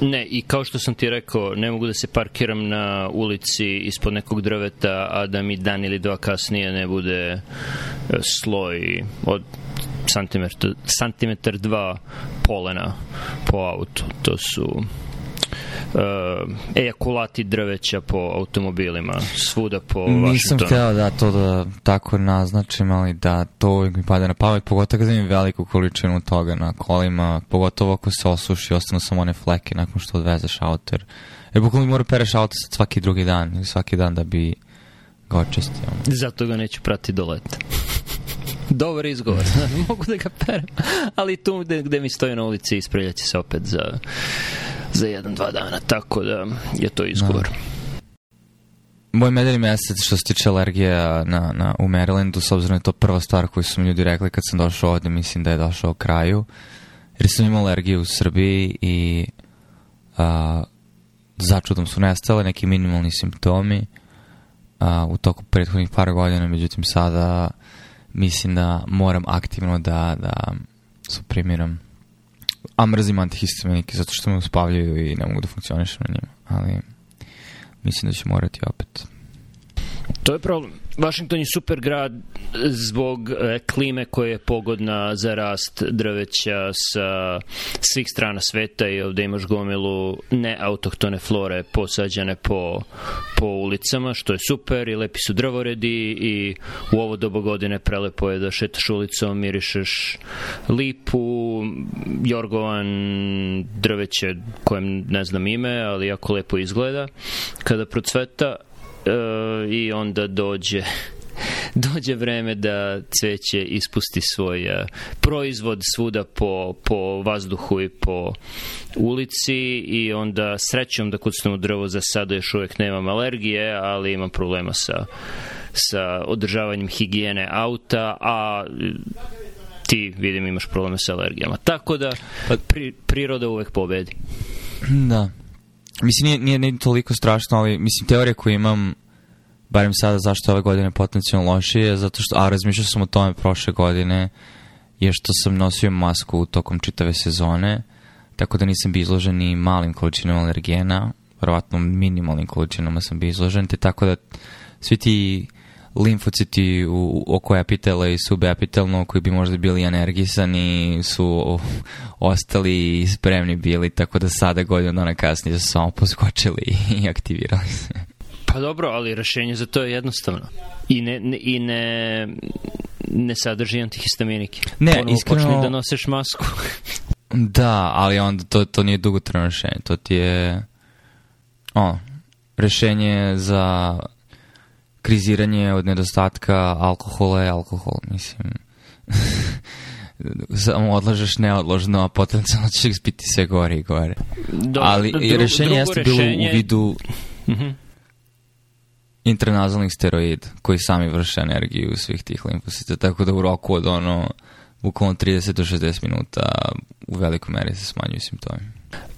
Ne, i kao što sam ti rekao, ne mogu da se parkiram na ulici ispod nekog drveta, a da mi dan ili dva kasnije ne bude e, sloj od santimetar, santimetar dva polena po autu. To su Uh, ejakulati drveća po automobilima, svuda po Nisam Washingtonu. Nisam htjela da to da tako naznačim, ali da to uvijek mi pada na pamet, pogotovo kada imam veliku količinu toga na kolima, pogotovo ako se osuši, ostanu samo one fleke nakon što odvezeš autor. Jer bukvalno mora da pereš auto svaki drugi dan svaki dan da bi ga očistio. Zato ga neću prati do leta. Dobar izgovor. Mogu da ga perem, ali tu gde, gde mi stoji na ulici ispreljaći se opet za za jedan, dva dana, tako da je to izgovor. Da. Moj medeni mesec što se tiče alergija na, na, u Marylandu, s obzirom da je to prva stvar koju su mi ljudi rekli kad sam došao ovde, mislim da je došao kraju, jer sam imao alergiju u Srbiji i a, začudom su nestale neki minimalni simptomi a, u toku prethodnih par godina, međutim sada mislim da moram aktivno da, da suprimiram A mrzim antihistaminike zato što me uspavljaju i ne mogu da funkcionišem na njima, ali mislim da ću morati opet. To je problem. Washington je super grad zbog e, klime koja je pogodna za rast drveća sa svih strana sveta i ovde imaš gomilu neautohtone flore posađene po, po ulicama, što je super i lepi su drvoredi i u ovo doba godine prelepo je da šetaš ulicom, mirišeš lipu, jorgovan drveće kojem ne znam ime, ali jako lepo izgleda kada procveta E, i onda dođe dođe vreme da cveće ispusti svoj e, proizvod svuda po, po vazduhu i po ulici i onda srećom da kucnem u drvo za sada još uvek nemam alergije, ali imam problema sa, sa održavanjem higijene auta, a ti vidim imaš probleme sa alergijama. Tako da pa- pri, priroda uvek pobedi. Da mislim, nije, nije, nije toliko strašno, ali mislim, teorija koju imam barem sada zašto ove godine potencijalno lošije je zato što, a razmišljao sam o tome prošle godine, je što sam nosio masku tokom čitave sezone, tako da nisam bio izložen ni malim količinama alergena, verovatno minimalnim količinama sam bio izložen, te tako da svi ti limfociti u, oko epitela i subepitelno koji bi možda bili energisani su ostali spremni bili, tako da sada godinu dana kasnije su samo poskočili i aktivirali se. Pa dobro, ali rešenje za to je jednostavno. I ne, ne, i ne, ne sadrži antihistaminike. Ne, Ponovo iskreno... Počni da nosiš masku. da, ali onda to, to nije dugotrajno rešenje. To ti je... O, rešenje za kriziranje od nedostatka alkohola je alkohol, mislim. samo odlažeš neodložno, a potencijalno će biti sve gore i gore. Do, Ali dru, rešenje jeste bilo u vidu mm -hmm. intranazalnih steroida koji sami vrše energiju svih tih limfocita, tako da u roku od ono bukvalno 30 do 60 minuta u velikoj meri se smanjuju simptomi.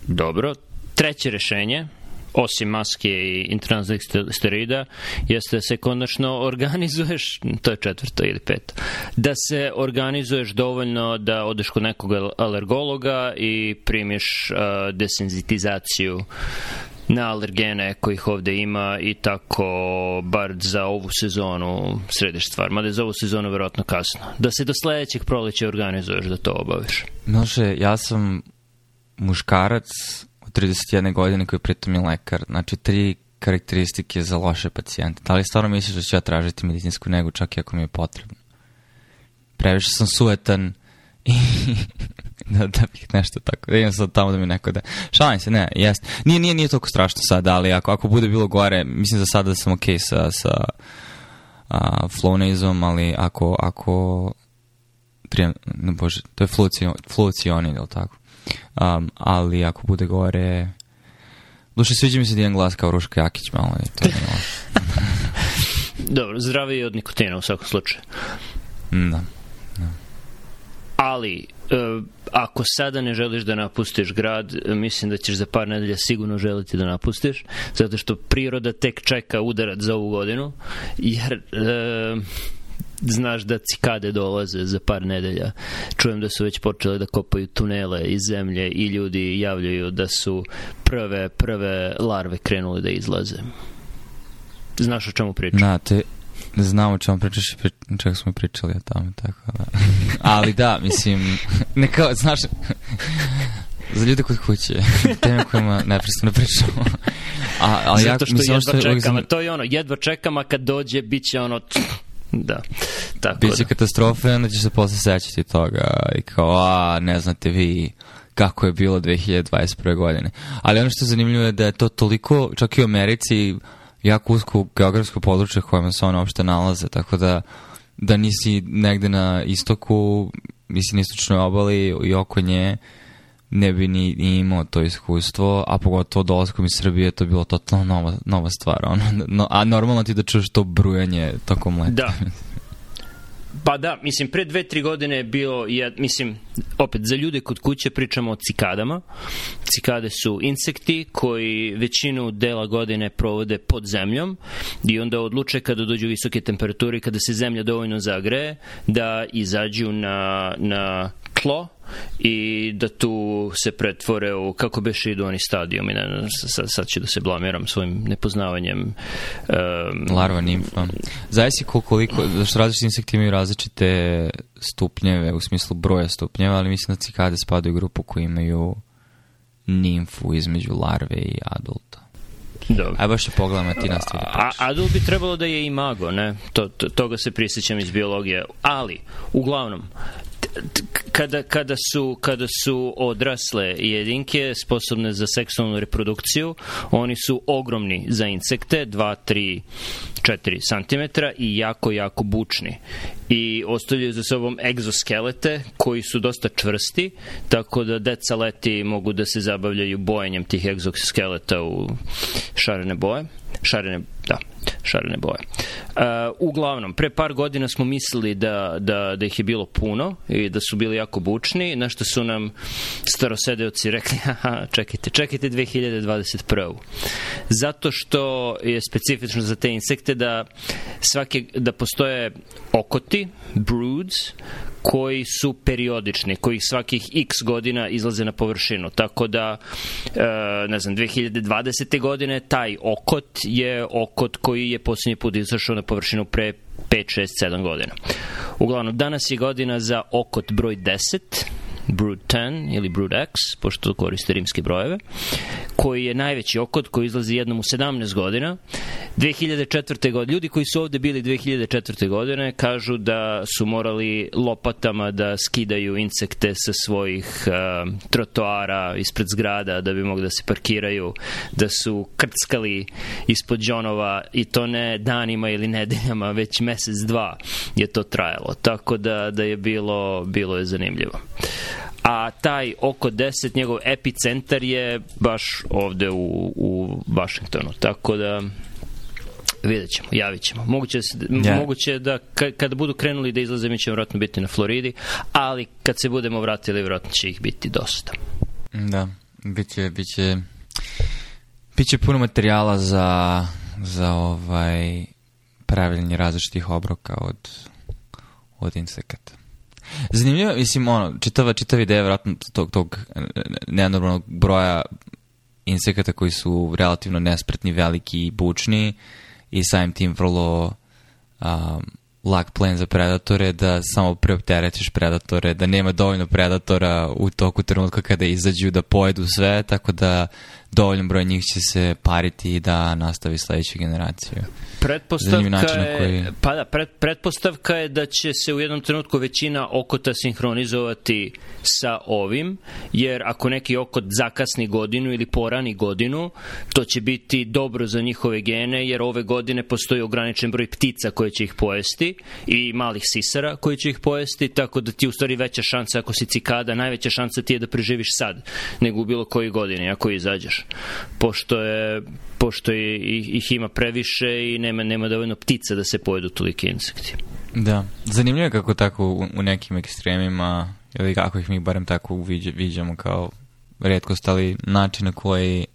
Dobro, treće rešenje osim maske i intranznih steroida, jeste da se konačno organizuješ, to je četvrto ili peto, da se organizuješ dovoljno da odeš kod nekog alergologa i primiš uh, desenzitizaciju na alergene kojih ovde ima i tako bar za ovu sezonu središ stvar, mada je za ovu sezonu verovatno kasno. Da se do sledećeg proleća organizuješ da to obaviš. Može, ja sam muškarac 31 godine koji pritom je lekar. Znači, tri karakteristike za loše pacijente. Da li stvarno misliš da ću ja tražiti medicinsku negu čak i ako mi je potrebno? Previše sam suetan i da, da bih nešto tako, da imam sad tamo da mi neko da... Šalim se, ne, jest. Nije, nije, nije toliko strašno sad, ali ako, ako bude bilo gore, mislim za sada da sam okej okay sa, sa a, flonizom, ali ako, ako prijem, ne bože, to je flucion, je ili tako? Um, ali ako bude gore... Došli, sviđa mi se jedan glas kao Ruška Jakić malo. Je to Dobro, zdravi od nikotina u svakom slučaju. Mm, da. da. Ali, uh, ako sada ne želiš da napustiš grad, mislim da ćeš za par nedelja sigurno želiti da napustiš, zato što priroda tek čeka udarac za ovu godinu, jer... Uh, znaš da cikade dolaze za par nedelja. Čujem da su već počele da kopaju tunele iz zemlje i ljudi javljaju da su prve, prve larve krenule da izlaze. Znaš o čemu pričam? Na, te, znam o čemu pričaš i čak smo pričali o tome, tako da. Ali da, mislim, neka, znaš, za ljude kod kuće, teme kojima neprestano pričamo. A, ali Zato što, ja, mislim, jedva što jedva čekam, a to je ono, jedva čekam, a kad dođe, bit će ono... Da. Tako Biće da. katastrofa i onda ćeš se posle sećati toga i kao, a, ne znate vi kako je bilo 2021. godine. Ali ono što je zanimljivo je da je to toliko, čak i u Americi, jako usko geografsko područje kojima se one uopšte nalaze, tako da da nisi negde na istoku, mislim na istočnoj obali i oko nje, ne bi ni, ni imao to iskustvo, a pogotovo dolazkom iz Srbije to je bilo totalno nova, nova stvar. Ono, no, a normalno ti da čuješ to brujanje tokom leta. Da. Pa da, mislim, pre dve, tri godine je bilo, ja, mislim, opet, za ljude kod kuće pričamo o cikadama. Cikade su insekti koji većinu dela godine provode pod zemljom i onda odluče kada dođu visoke temperature i kada se zemlja dovoljno zagreje da izađu na, na tlo i da tu se pretvore u kako beše idu oni stadijumi ne, ne, sad, sad ću da se blamiram svojim nepoznavanjem um, larva nimfa zavisi koliko, zašto različiti insekti imaju različite stupnjeve u smislu broja stupnjeva ali mislim da cikade spadaju u grupu koji imaju nimfu između larve i adulta Dobro. Aj baš je da pogledamo, ti nastavi da Adul bi trebalo da je imago, ne? To, to, toga se prisjećam iz biologije. Ali, uglavnom, kada, kada, su, kada su odrasle jedinke sposobne za seksualnu reprodukciju, oni su ogromni za insekte, 2, 3, 4 cm i jako, jako bučni. I ostavljaju za sobom egzoskelete koji su dosta čvrsti, tako da deca leti mogu da se zabavljaju bojanjem tih egzoskeleta u šarene boje šarene, da, šarene boje. Uh, uglavnom, pre par godina smo mislili da, da, da ih je bilo puno i da su bili jako bučni, na što su nam starosedeoci rekli, aha, čekajte, čekajte 2021. Zato što je specifično za te insekte da, svake, da postoje okoti, broods, koji su periodični, koji svakih x godina izlaze na površinu. Tako da, e, ne znam, 2020. godine taj okot je okot koji je posljednji put izašao na površinu pre 5, 6, 7 godina. Uglavnom, danas je godina za okot broj 10, Brood 10 ili Brood X, pošto koriste rimske brojeve, koji je najveći okot koji izlazi jednom u 17 godina. 2004. godine, ljudi koji su ovde bili 2004. godine kažu da su morali lopatama da skidaju insekte sa svojih uh, trotoara ispred zgrada da bi mogli da se parkiraju, da su krckali ispod džonova i to ne danima ili nedeljama, već mesec, dva je to trajalo. Tako da, da je bilo, bilo je zanimljivo. Uh, a taj oko 10 njegov epicentar je baš ovde u, u Vašingtonu. Tako da vidjet ćemo, javit ćemo. Moguće, da, yeah. moguće da kada budu krenuli da izlaze, mi ćemo vjerojatno biti na Floridi, ali kad se budemo vratili, vjerojatno će ih biti dosta. Da, biće, biće, biće puno materijala za, za ovaj pravilnje različitih obroka od, od insekata. Zanimljivo, mislim, ono, čitava, čitava ideja vratno tog, tog nenormalnog broja insekata koji su relativno nespretni, veliki i bučni i samim tim vrlo um, lak plan za predatore, da samo preopteretiš predatore, da nema dovoljno predatora u toku trenutka kada izađu da pojedu sve, tako da dovoljan broj njih će se pariti i da nastavi sledeću generaciju. Pretpostavka je, koji... pa da, pret, pretpostavka je da će se u jednom trenutku većina okota sinhronizovati sa ovim, jer ako neki okot zakasni godinu ili porani godinu, to će biti dobro za njihove gene, jer ove godine postoji ograničen broj ptica koje će ih pojesti i malih sisara koji će ih pojesti, tako da ti u stvari veća šansa ako si cikada, najveća šansa ti je da preživiš sad nego u bilo koji godini ako izađeš baš, pošto je pošto je, ih ima previše i nema nema dovoljno ptica da se pojedu toliki insekti. Da. Zanimljivo je kako tako u, u nekim ekstremima, ili kako ih mi barem tako viđa, viđamo kao redkost, ali način na koji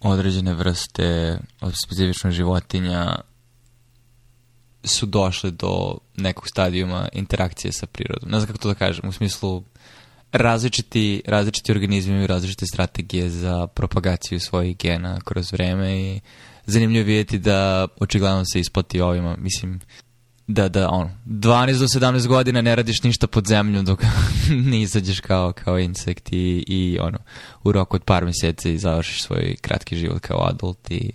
određene vrste, specifično životinja, su došle do nekog stadijuma interakcije sa prirodom. Ne znam kako to da kažem, u smislu različiti, različiti organizmi imaju različite strategije za propagaciju svojih gena kroz vreme i zanimljivo vidjeti da očigledno se isplati ovima. Mislim, da, da, ono, 12 do 17 godina ne radiš ništa pod zemlju dok ne izađeš kao, kao insekt i, i ono, u roku od par mjeseci završiš svoj kratki život kao adult i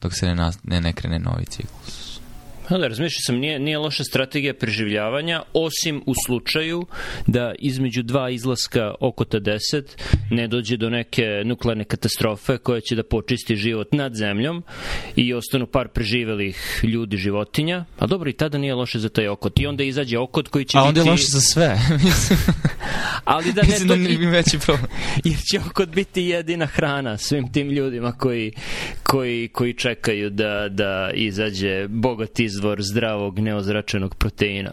dok se ne, nas, ne, ne krene novi ciklus. Ali da, razmišljao sam, nije, nije loša strategija preživljavanja, osim u slučaju da između dva izlaska oko ta 10 ne dođe do neke nuklearne katastrofe koja će da počisti život nad zemljom i ostanu par preživelih ljudi, životinja. A dobro, i tada nije loše za taj okot. I onda izađe okot koji će A biti... A onda je loše za sve. Ali da ne Mislim da to... da ne bi veći problem. Jer će okot biti jedina hrana svim tim ljudima koji, koji, koji čekaju da, da izađe bogati iz izvor zdravog neozračenog proteina.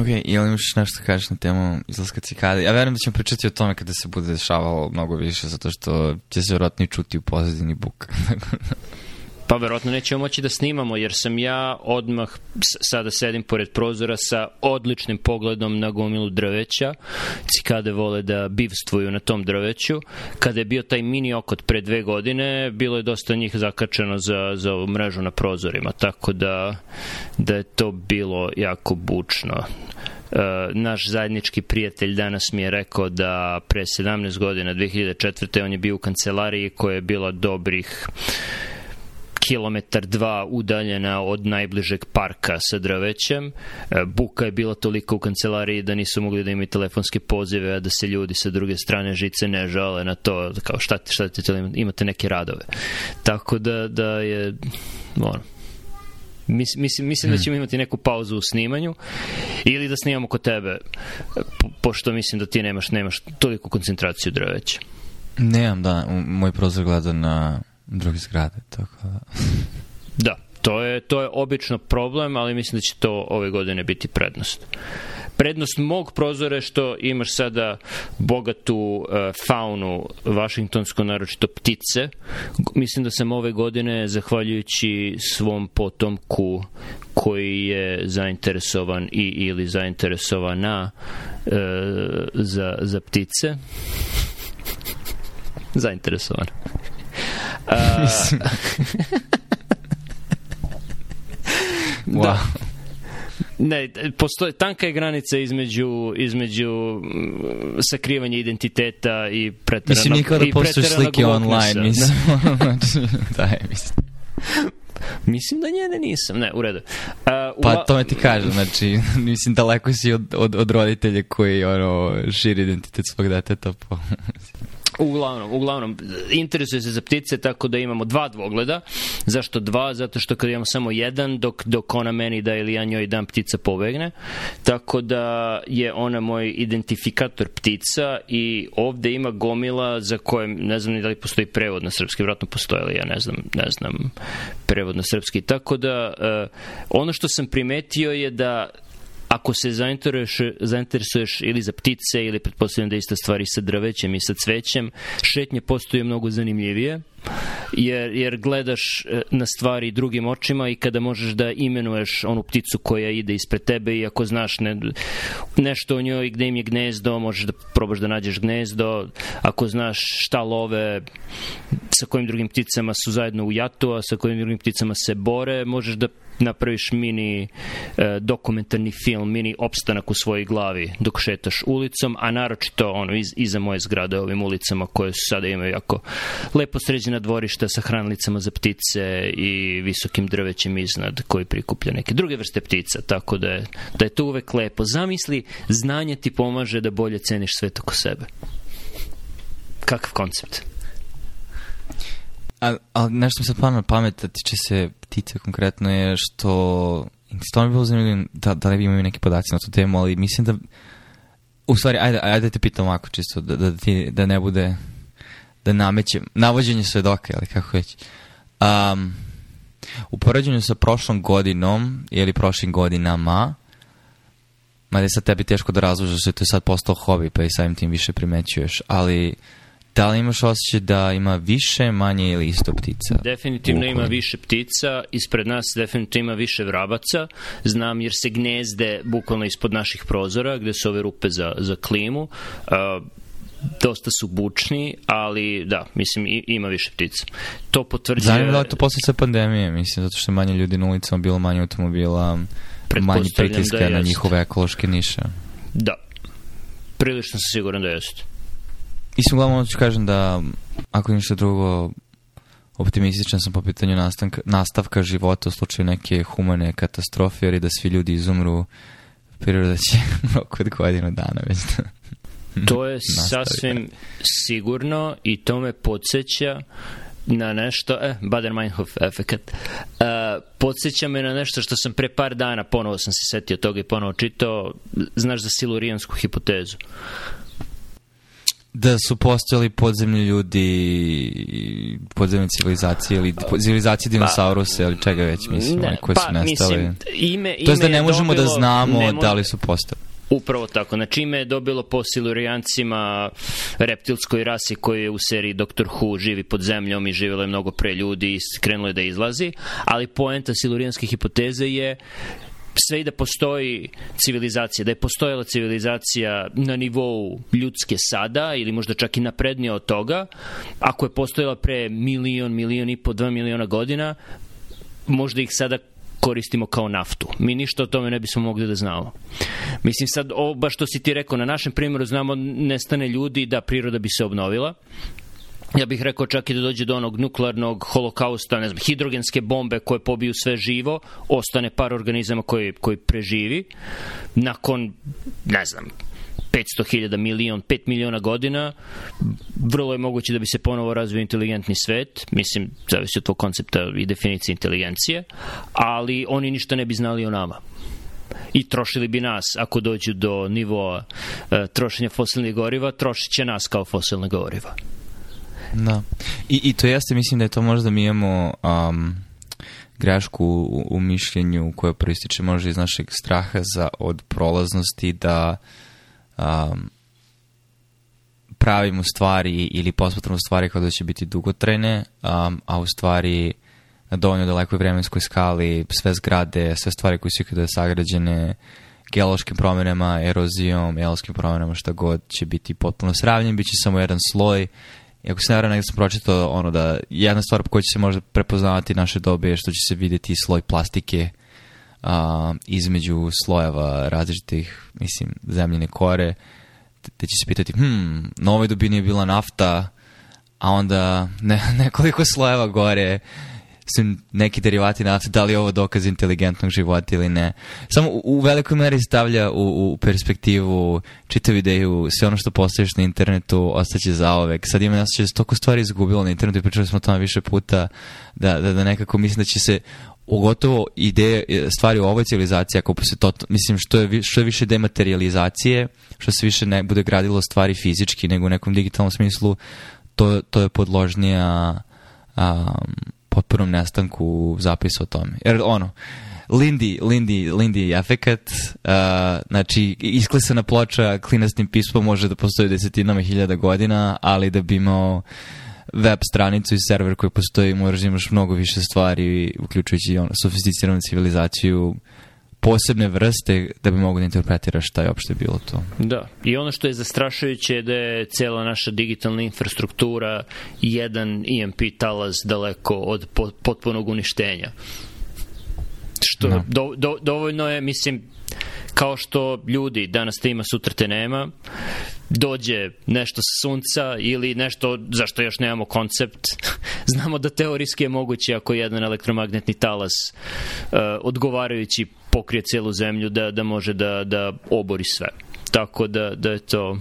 Ok, i ali imaš nešto da kažeš na temu izlaska cikade? Ja verujem da ćemo pričati o tome kada se bude dešavalo mnogo više, zato što će se vjerojatno čuti u pozadini buka. Pa verovatno nećemo moći da snimamo, jer sam ja odmah sada sedim pored prozora sa odličnim pogledom na gomilu drveća. Cikade vole da bivstvuju na tom drveću. Kada je bio taj mini okot pre dve godine, bilo je dosta njih zakačeno za, za ovu mrežu na prozorima, tako da, da je to bilo jako bučno. Uh, naš zajednički prijatelj danas mi je rekao da pre 17 godina 2004. on je bio u kancelariji koja je bila dobrih kilometar dva udaljena od najbližeg parka sa drvećem. E, buka je bila toliko u kancelariji da nisu mogli da imaju telefonske pozive, a da se ljudi sa druge strane žice ne žale na to, kao šta, te, šta te, imate neke radove. Tako da, da je, ono, Mis, mislim, mislim da hmm. ćemo imati neku pauzu u snimanju ili da snimamo kod tebe po, pošto mislim da ti nemaš nemaš toliko koncentraciju drveća Nemam, da. Moj prozor gleda na druge zgrade, tako da... da, to je, to je obično problem, ali mislim da će to ove godine biti prednost. Prednost mog prozora je što imaš sada bogatu e, faunu vašingtonsku, naročito ptice. Mislim da sam ove godine, zahvaljujući svom potomku koji je zainteresovan i ili zainteresovana e, za, za ptice, zainteresovan. Uh, wow. da. Ne, postoje, tanka je granica između, između mm, sakrivanja identiteta i pretjerana Mislim, nikada da postoje slike online, mislim. da, je, mislim. Mislim da njene nisam, ne, u redu. Uh, pa to me ti kažem, znači, mislim daleko si od, od, od roditelja koji ono, širi identitet svog deteta. Po... Pa, Uglavnom, uglavnom, interesuje se za ptice tako da imamo dva dvogleda. Zašto dva? Zato što kad imamo samo jedan, dok, dok ona meni da ili ja njoj dam ptica pobegne. Tako da je ona moj identifikator ptica i ovde ima gomila za koje ne znam ni da li postoji prevod na srpski, vratno postoje ali ja ne znam, ne znam prevod na srpski. Tako da uh, ono što sam primetio je da ako se zainteresuješ, zainteresuješ ili za ptice ili pretpostavljam da ista stvari sa drvećem i sa cvećem, šetnje postoje mnogo zanimljivije jer, jer gledaš e, na stvari drugim očima i kada možeš da imenuješ onu pticu koja ide ispred tebe i ako znaš ne, nešto o njoj, gde im je gnezdo, možeš da probaš da nađeš gnezdo, ako znaš šta love, sa kojim drugim pticama su zajedno u jatu, a sa kojim drugim pticama se bore, možeš da napraviš mini e, dokumentarni film, mini opstanak u svojoj glavi dok šetaš ulicom, a naročito ono iz, iza moje zgrade ovim ulicama koje sada imaju jako lepo sređene blizina dvorišta sa hranlicama za ptice i visokim drvećem iznad koji prikuplja neke druge vrste ptica, tako da je, da je to uvek lepo. Zamisli, znanje ti pomaže da bolje ceniš svet oko sebe. Kakav koncept? A, a nešto mi sad pamet, pamet tiče se ptice konkretno je što to mi bilo zanimljivo da, da li imaju neki podaci na tu temu, ali mislim da u stvari, ajde, ajde te pitam ovako čisto, da, da, ti, da ne bude da namećem, navođenje svedoka, ali kako već. Um, u poređenju sa prošlom godinom ili prošlim godinama, mada je sad tebi teško da razložiš to je sad postao hobi, pa i samim tim više primećuješ, ali da li imaš osjećaj da ima više, manje ili isto ptica? Definitivno ima više ptica, ispred nas definitivno ima više vrabaca, znam jer se gnezde bukvalno ispod naših prozora, gde su ove rupe za, za klimu, uh, dosta su bučni, ali da, mislim ima više ptica. To potvrđuje... Zanimljivo da je to posle sa pandemije, mislim, zato što je manje ljudi na ulicama, bilo manje automobila, manje da pritiska da na njihove ekološke niše. Da, prilično sam siguran da jeste. Mislim, uglavnom ću kažem da, ako ništa drugo, optimističan sam po pitanju nastanka, nastavka života u slučaju neke humane katastrofe, jer i da svi ljudi izumru priroda će oko godinu dana već da Mhm. To je sasvim sigurno i to me podsjeća na nešto, e, Bader-Meinhof efekt, uh, e, podsjeća me na nešto što sam pre par dana, ponovo sam se setio toga i ponovo čitao, znaš za silurijansku hipotezu. Da su postojali podzemni ljudi, podzemne civilizacije ili pa, civilizacije pa, dinosauruse ili čega već, mislim, ne, koji pa, su nestale. Mislim, ime, ime to da je da ne možemo dobilo, da znamo ne da li su postojali. Upravo tako. Znači ime je dobilo po silurijancima reptilskoj rasi koji je u seriji Doctor Who živi pod zemljom i živjelo je mnogo pre ljudi i krenulo je da izlazi, ali poenta silurijanske hipoteze je sve i da postoji civilizacija, da je postojala civilizacija na nivou ljudske sada ili možda čak i naprednije od toga, ako je postojala pre milion, milion i po, dva miliona godina, možda ih sada koristimo kao naftu. Mi ništa o tome ne bismo mogli da znamo. Mislim sad, ovo baš što si ti rekao, na našem primjeru znamo nestane ljudi da priroda bi se obnovila, ja bih rekao čak i da dođe do onog nuklearnog holokausta, ne znam, hidrogenske bombe koje pobiju sve živo, ostane par organizama koji, koji preživi. Nakon, ne znam, 500.000, milion, 5 miliona godina, vrlo je moguće da bi se ponovo razvio inteligentni svet, mislim, zavisi od tvog koncepta i definicije inteligencije, ali oni ništa ne bi znali o nama i trošili bi nas ako dođu do nivoa e, trošenja fosilnih goriva, trošit će nas kao fosilne goriva. Da. I, I to jeste, mislim da je to možda mi imamo um, grešku u, u mišljenju koja proističe možda iz našeg straha za od prolaznosti da uh, um, pravimo stvari ili posmatramo stvari kao da će biti dugotrajne, um, a u stvari na dovoljno dalekoj vremenskoj skali, sve zgrade, sve stvari koje su ikada sagrađene, geološkim promenama, erozijom, eolskim promenama, šta god će biti potpuno sravljen, bit će samo jedan sloj. I ako se naravno negdje sam pročitao ono da jedna stvar po kojoj će se možda prepoznavati naše dobe je što će se videti sloj plastike a, između slojeva različitih, mislim, zemljene kore, te će se pitati, hm, na ovoj dubini je bila nafta, a onda ne, nekoliko slojeva gore su neki derivati nafte, da li je ovo dokaz inteligentnog života ili ne. Samo u, u velikoj meri stavlja u, u perspektivu čitavu ideju, sve ono što postojiš na internetu ostaće zaovek. Sad ima nas će se toliko stvari izgubilo na internetu i pričali smo o tome više puta da, da, da nekako mislim da će se ugotovo ideje, e, stvari u ovoj civilizaciji, ako se to, mislim, što je, što je više dematerializacije, što se više ne bude gradilo stvari fizički nego u nekom digitalnom smislu, to, to je podložnija a, potpunom nestanku zapisa o tome. Jer ono, Lindy, Lindy, Lindy efekat, uh, znači isklesana ploča klinastim pismom može da postoji desetinama hiljada godina, ali da bi imao web stranicu i server koji postoji, moraš da imaš mnogo više stvari, uključujući ono, sofisticiranu civilizaciju, posebne vrste da bi mogu da interpretiraš šta je opšte bilo to. Da, i ono što je zastrašujuće je da je cela naša digitalna infrastruktura jedan EMP talas daleko od potpunog uništenja. Što no. Da. do, do, dovoljno je, mislim, kao što ljudi, danas te ima, sutra te nema, dođe nešto sa sunca ili nešto za što još nemamo koncept. Znamo da teorijski je moguće ako jedan elektromagnetni talas uh, odgovarajući pokrije celu zemlju da, da može da, da obori sve. Tako da, da je to...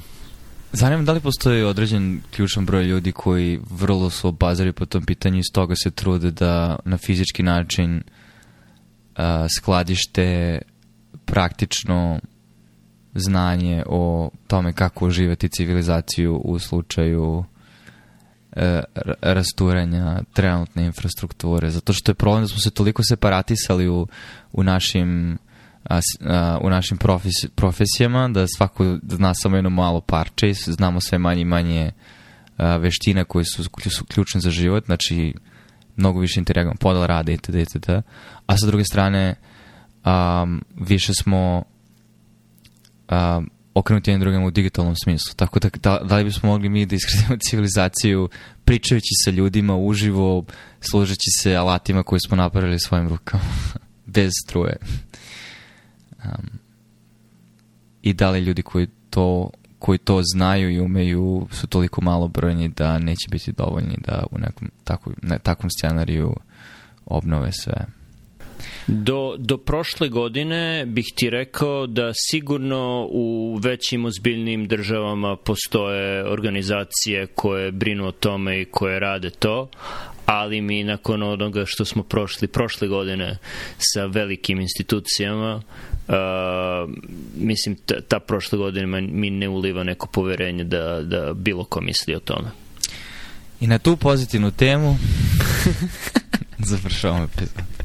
Zanima da li postoji određen ključan broj ljudi koji vrlo su obazari po tom pitanju i stoga se trude da na fizički način uh, skladište praktično znanje o tome kako uživati civilizaciju u slučaju e, rasturanja trenutne infrastrukture. Zato što je problem da smo se toliko separatisali u, u našim a, a, u našim profes, profesijama, da svako zna samo jedno malo parče i znamo sve manje i manje a, veština koje su, su ključne za život, znači mnogo više interagujemo, podal rada itd. itd. A sa druge strane, um, više smo um, okrenuti jednim drugim u digitalnom smislu. Tako da, da, da li bismo mogli mi da iskrenimo civilizaciju pričajući sa ljudima uživo, služeći se alatima koje smo napravili svojim rukama, bez struje. Um, I da li ljudi koji to, koji to znaju i umeju su toliko malo brojni da neće biti dovoljni da u nekom takvom, ne, takvom scenariju obnove sve. Do, do prošle godine bih ti rekao da sigurno u većim ozbiljnim državama postoje organizacije koje brinu o tome i koje rade to, ali mi nakon onoga što smo prošli prošle godine sa velikim institucijama uh, mislim ta, ta prošle godine mi ne uliva neko poverenje da, da bilo ko misli o tome i na tu pozitivnu temu završavamo epizod